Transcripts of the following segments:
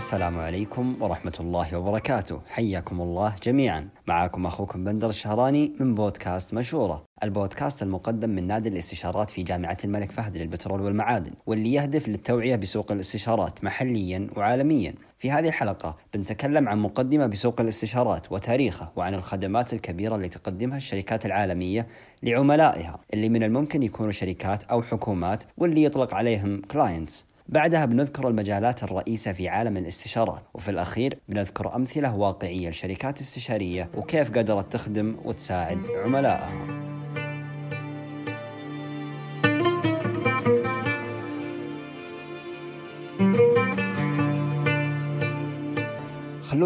السلام عليكم ورحمة الله وبركاته. حياكم الله جميعا. معكم أخوكم بندر الشهراني من بودكاست مشورة. البودكاست المقدم من نادي الاستشارات في جامعة الملك فهد للبترول والمعادن واللي يهدف للتوعية بسوق الاستشارات محليا وعالميا. في هذه الحلقة بنتكلم عن مقدمة بسوق الاستشارات وتاريخه وعن الخدمات الكبيرة اللي تقدمها الشركات العالمية لعملائها اللي من الممكن يكونوا شركات أو حكومات واللي يطلق عليهم كلاينتس بعدها بنذكر المجالات الرئيسة في عالم الاستشارات وفي الأخير بنذكر أمثلة واقعية لشركات استشارية وكيف قدرت تخدم وتساعد عملائها.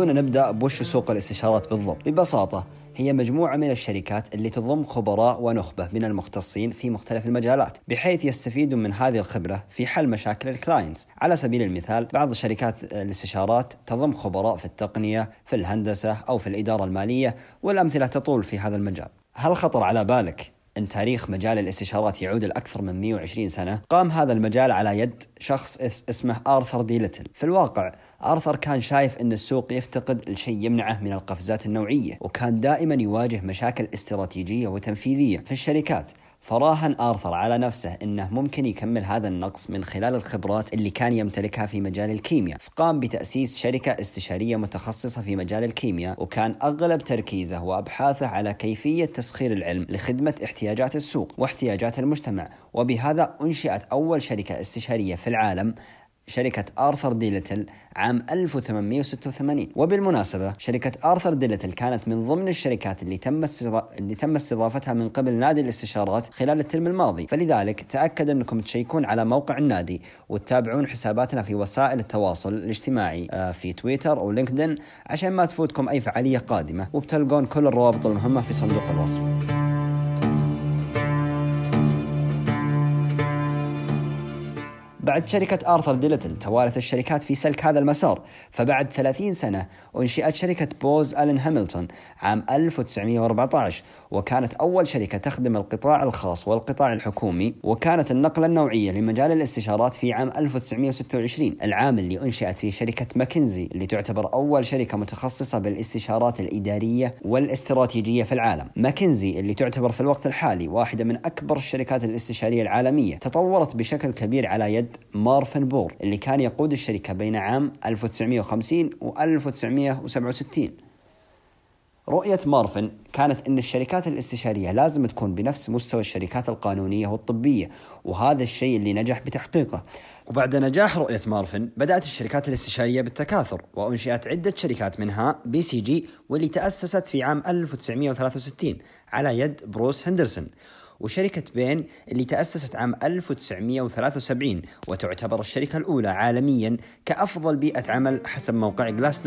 خلونا نبدأ بوش سوق الاستشارات بالضبط. ببساطة هي مجموعة من الشركات اللي تضم خبراء ونخبة من المختصين في مختلف المجالات بحيث يستفيدوا من هذه الخبرة في حل مشاكل الكلاينتس على سبيل المثال بعض شركات الاستشارات تضم خبراء في التقنية في الهندسة أو في الإدارة المالية والأمثلة تطول في هذا المجال. هل خطر على بالك أن تاريخ مجال الاستشارات يعود لأكثر من 120 سنة قام هذا المجال على يد شخص اسمه آرثر دي ليتل في الواقع آرثر كان شايف أن السوق يفتقد لشيء يمنعه من القفزات النوعية وكان دائما يواجه مشاكل استراتيجية وتنفيذية في الشركات. فراهن آرثر على نفسه أنه ممكن يكمل هذا النقص من خلال الخبرات اللي كان يمتلكها في مجال الكيمياء. فقام بتأسيس شركة استشارية متخصصة في مجال الكيمياء وكان أغلب تركيزه وأبحاثه على كيفية تسخير العلم لخدمة احتياجات السوق واحتياجات المجتمع. وبهذا أنشئت أول شركة استشارية في العالم شركة آرثر دي ليتل عام 1886 وبالمناسبة شركة آرثر دي ليتل كانت من ضمن الشركات اللي تم اللي تم استضافتها من قبل نادي الاستشارات خلال ال term الماضي. فلذلك تأكد أنكم تشيكون على موقع النادي وتتابعون حساباتنا في وسائل التواصل الاجتماعي آه، في تويتر أو LinkedIn عشان ما تفوتكم أي فعالية قادمة وبتلقون كل الروابط المهمة في صندوق الوصف. بعد شركة آرثر دي ليتل توالت الشركات في سلك هذا المسار فبعد 30 سنة أنشئت شركة بوز ألين هاملتون عام 1914 وكانت أول شركة تخدم القطاع الخاص والقطاع الحكومي وكانت النقلة النوعية لمجال الاستشارات في عام 1926 العام اللي أنشئت فيه شركة ماكنزي اللي تعتبر أول شركة متخصصة بالاستشارات الإدارية والاستراتيجية في العالم. ماكنزي اللي تعتبر في الوقت الحالي واحدة من أكبر الشركات الاستشارية العالمية تطورت بشكل كبير على يد مارفن بور اللي كان يقود الشركة بين عام 1950 و 1967 رؤية مارفن كانت أن الشركات الاستشارية لازم تكون بنفس مستوى الشركات القانونية والطبية وهذا الشيء اللي نجح بتحقيقه. وبعد نجاح رؤية مارفن بدأت الشركات الاستشارية بالتكاثر وأنشئت عدة شركات منها BCG واللي تأسست في عام 1963 على يد بروس هندرسون. وشركة Bain اللي تأسست عام 1973 وتعتبر الشركة الأولى عالميا كأفضل بيئة عمل حسب موقع Glass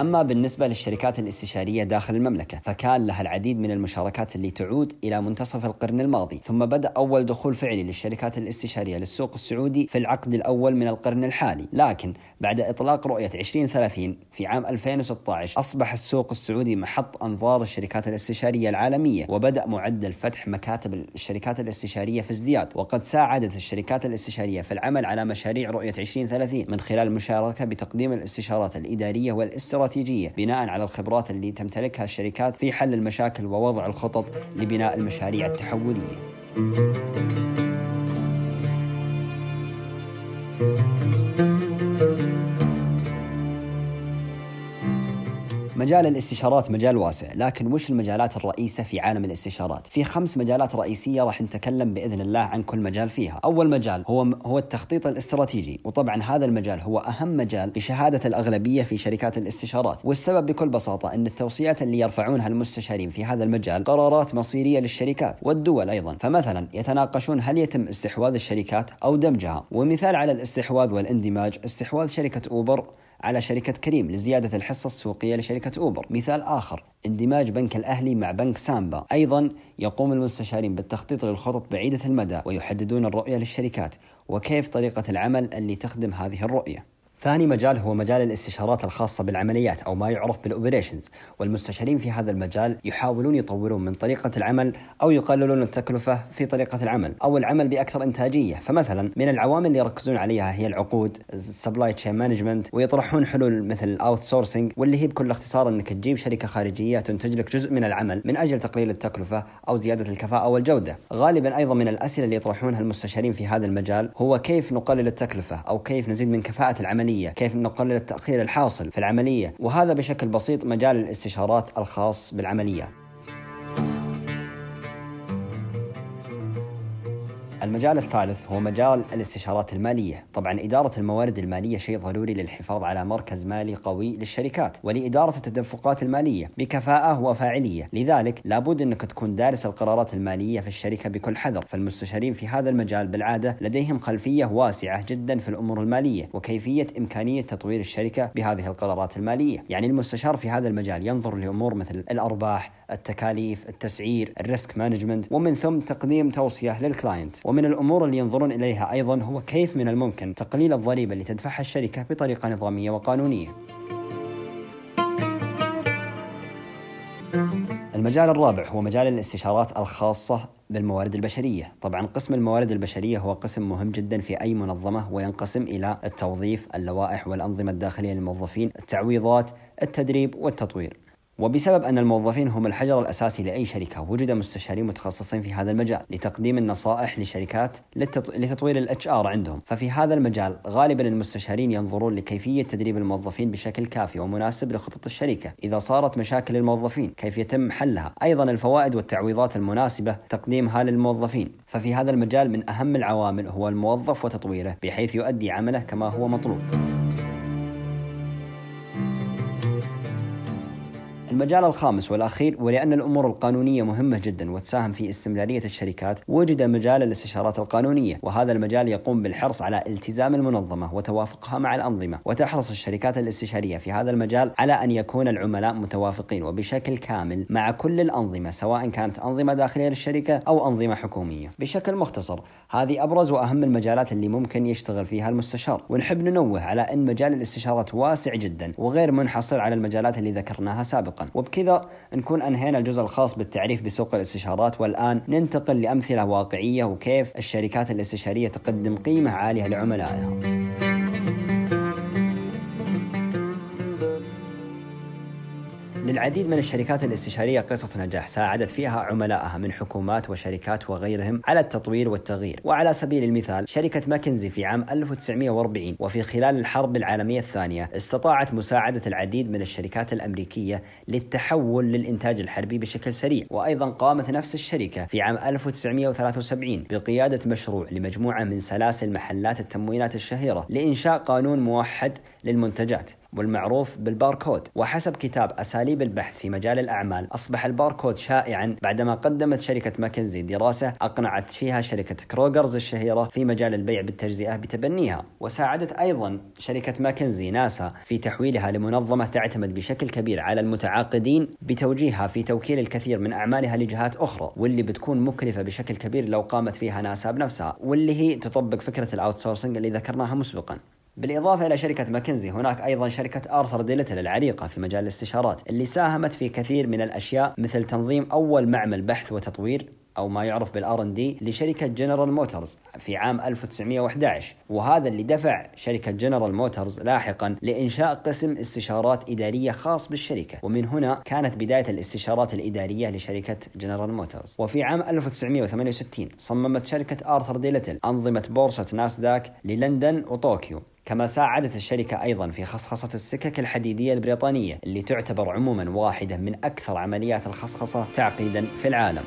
أما بالنسبة للشركات الاستشارية داخل المملكة فكان لها العديد من المشاركات اللي تعود إلى منتصف القرن الماضي ثم بدأ أول دخول فعلي للشركات الاستشارية للسوق السعودي في العقد الأول من القرن الحالي. لكن بعد إطلاق رؤية 2030 في عام 2016 أصبح السوق السعودي محط أنظار الشركات الاستشارية العالمية وبدأ معدل فتح مكاتب الشركات الاستشارية في ازدياد. وقد ساعدت الشركات الاستشارية في العمل على مشاريع رؤية 2030 من خلال المشاركة بتقديم الاستشارات الإدارية والإستراتيجية استراتيجية بناء على الخبرات اللي تمتلكها الشركات في حل المشاكل ووضع الخطط لبناء المشاريع التحولية. مجال الاستشارات مجال واسع لكن وش المجالات الرئيسة في عالم الاستشارات؟ في خمس مجالات رئيسية راح نتكلم بإذن الله عن كل مجال فيها. أول مجال هو هو التخطيط الاستراتيجي وطبعا هذا المجال هو أهم مجال بشهادة الأغلبية في شركات الاستشارات. والسبب بكل بساطة أن التوصيات اللي يرفعونها المستشارين في هذا المجال قرارات مصيرية للشركات والدول أيضا. فمثلا يتناقشون هل يتم استحواذ الشركات أو دمجها. ومثال على الاستحواذ والإندماج استحواذ شركة أوبر على شركة كريم لزيادة الحصة السوقية لشركة أوبر. مثال آخر اندماج بنك الأهلي مع بنك سامبا. أيضا يقوم المستشارين بالتخطيط للخطط بعيدة المدى ويحددون الرؤية للشركات وكيف طريقة العمل اللي تخدم هذه الرؤية. ثاني مجال هو مجال الاستشارات الخاصة بالعمليات أو ما يعرف بال operations والمستشارين في هذا المجال يحاولون يطورون من طريقة العمل أو يقللون التكلفة في طريقة العمل أو العمل بأكثر إنتاجية. فمثلا من العوامل اللي يركزون عليها هي العقود ال supply chain management ويطرحون حلول مثل ال outsourcing واللي هي بكل اختصار إنك تجيب شركة خارجية تنتج لك جزء من العمل من أجل تقليل التكلفة أو زيادة الكفاءة والجودة. غالبا أيضا من الأسئلة اللي يطرحونها المستشارين في هذا المجال هو كيف نقلل التكلفة أو كيف نزيد من كفاءة العملية العملية كيف نقلل التأخير الحاصل في العملية وهذا بشكل بسيط مجال الاستشارات الخاص بالعمليات. المجال الثالث هو مجال الاستشارات المالية. طبعا إدارة الموارد المالية شيء ضروري للحفاظ على مركز مالي قوي للشركات ولإدارة التدفقات المالية بكفاءة وفاعلية. لذلك لابد أنك تكون دارس القرارات المالية في الشركة بكل حذر. فالمستشارين في هذا المجال بالعادة لديهم خلفية واسعة جدا في الأمور المالية وكيفية إمكانية تطوير الشركة بهذه القرارات المالية. يعني المستشار في هذا المجال ينظر لأمور مثل الأرباح التكاليف التسعير ال risk management ومن ثم تقديم توصية لل client. ومن الأمور اللي ينظرون إليها أيضا هو كيف من الممكن تقليل الضريبة اللي تدفعها الشركة بطريقة نظامية وقانونية. المجال الرابع هو مجال الاستشارات الخاصة بالموارد البشرية. طبعا قسم الموارد البشرية هو قسم مهم جدا في أي منظمة وينقسم إلى التوظيف اللوائح والأنظمة الداخلية للموظفين التعويضات التدريب والتطوير. وبسبب أن الموظفين هم الحجر الأساسي لأي شركة وجد مستشارين متخصصين في هذا المجال لتقديم النصائح لشركات لتطوير ال HR عندهم. ففي هذا المجال غالبا المستشارين ينظرون لكيفية تدريب الموظفين بشكل كافي ومناسب لخطط الشركة. إذا صارت مشاكل الموظفين كيف يتم حلها؟ أيضا الفوائد والتعويضات المناسبة تقديمها للموظفين. ففي هذا المجال من أهم العوامل هو الموظف وتطويره بحيث يؤدي عمله كما هو مطلوب. المجال الخامس والأخير ولأن الأمور القانونية مهمة جدا وتساهم في استمرارية الشركات وجد مجال الاستشارات القانونية وهذا المجال يقوم بالحرص على التزام المنظمة وتوافقها مع الأنظمة وتحرص الشركات الاستشارية في هذا المجال على أن يكون العملاء متوافقين وبشكل كامل مع كل الأنظمة سواء كانت أنظمة داخلية للشركة أو أنظمة حكومية. بشكل مختصر هذه أبرز وأهم المجالات اللي ممكن يشتغل فيها المستشار. ونحب ننوه على أن مجال الاستشارات واسع جدا وغير منحصر على المجالات اللي ذكرناها سابقا. وبكذا نكون أنهينا الجزء الخاص بالتعريف بسوق الاستشارات والآن ننتقل لأمثلة واقعية وكيف الشركات الاستشارية تقدم قيمة عالية لعملائها. للعديد من الشركات الاستشارية قصص نجاح ساعدت فيها عملائها من حكومات وشركات وغيرهم على التطوير والتغيير. وعلى سبيل المثال شركة ماكنزي في عام 1940 وفي خلال الحرب العالمية الثانية استطاعت مساعدة العديد من الشركات الأمريكية للتحول للإنتاج الحربي بشكل سريع. وأيضا قامت نفس الشركة في عام 1973 بقيادة مشروع لمجموعة من سلاسل محلات التموينات الشهيرة لإنشاء قانون موحد للمنتجات. والمعروف بالباركود. وحسب كتاب أساليب البحث في مجال الأعمال أصبح الباركود شائعا بعدما قدمت شركة ماكنزي دراسة أقنعت فيها شركة كروجرز الشهيرة في مجال البيع بالتجزئة بتبنيها. وساعدت أيضا شركة ماكنزي ناسا في تحويلها لمنظمة تعتمد بشكل كبير على المتعاقدين بتوجيهها في توكيل الكثير من أعمالها لجهات أخرى واللي بتكون مكلفة بشكل كبير لو قامت فيها ناسا بنفسها واللي هي تطبق فكرة ال outsourcing اللي ذكرناها مسبقا. بالإضافة إلى شركة ماكنزي هناك أيضا شركة آرثر ديليتل العريقة في مجال الاستشارات اللي ساهمت في كثير من الأشياء مثل تنظيم أول معمل بحث وتطوير أو ما يعرف بال R&D لشركة جنرال موتورز في عام 1911 وهذا اللي دفع شركة جنرال موتورز لاحقا لإنشاء قسم استشارات إدارية خاص بالشركة. ومن هنا كانت بداية الاستشارات الإدارية لشركة جنرال موتورز وفي عام 1968 صممت شركة آرثر ديليتل أنظمة بورصة ناسداك للندن وطوكيو. كما ساعدت الشركة أيضا في خصخصة السكك الحديدية البريطانية اللي تعتبر عموما واحدة من أكثر عمليات الخصخصة تعقيدا في العالم.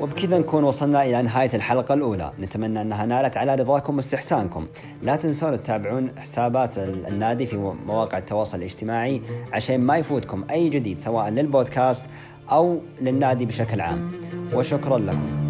وبكذا نكون وصلنا إلى نهاية الحلقة الأولى. نتمنى أنها نالت على رضاكم واستحسانكم. لا تنسون تتابعون حسابات النادي في مواقع التواصل الاجتماعي عشان ما يفوتكم أي جديد سواء للبودكاست أو للنادي بشكل عام. وشكرا لكم.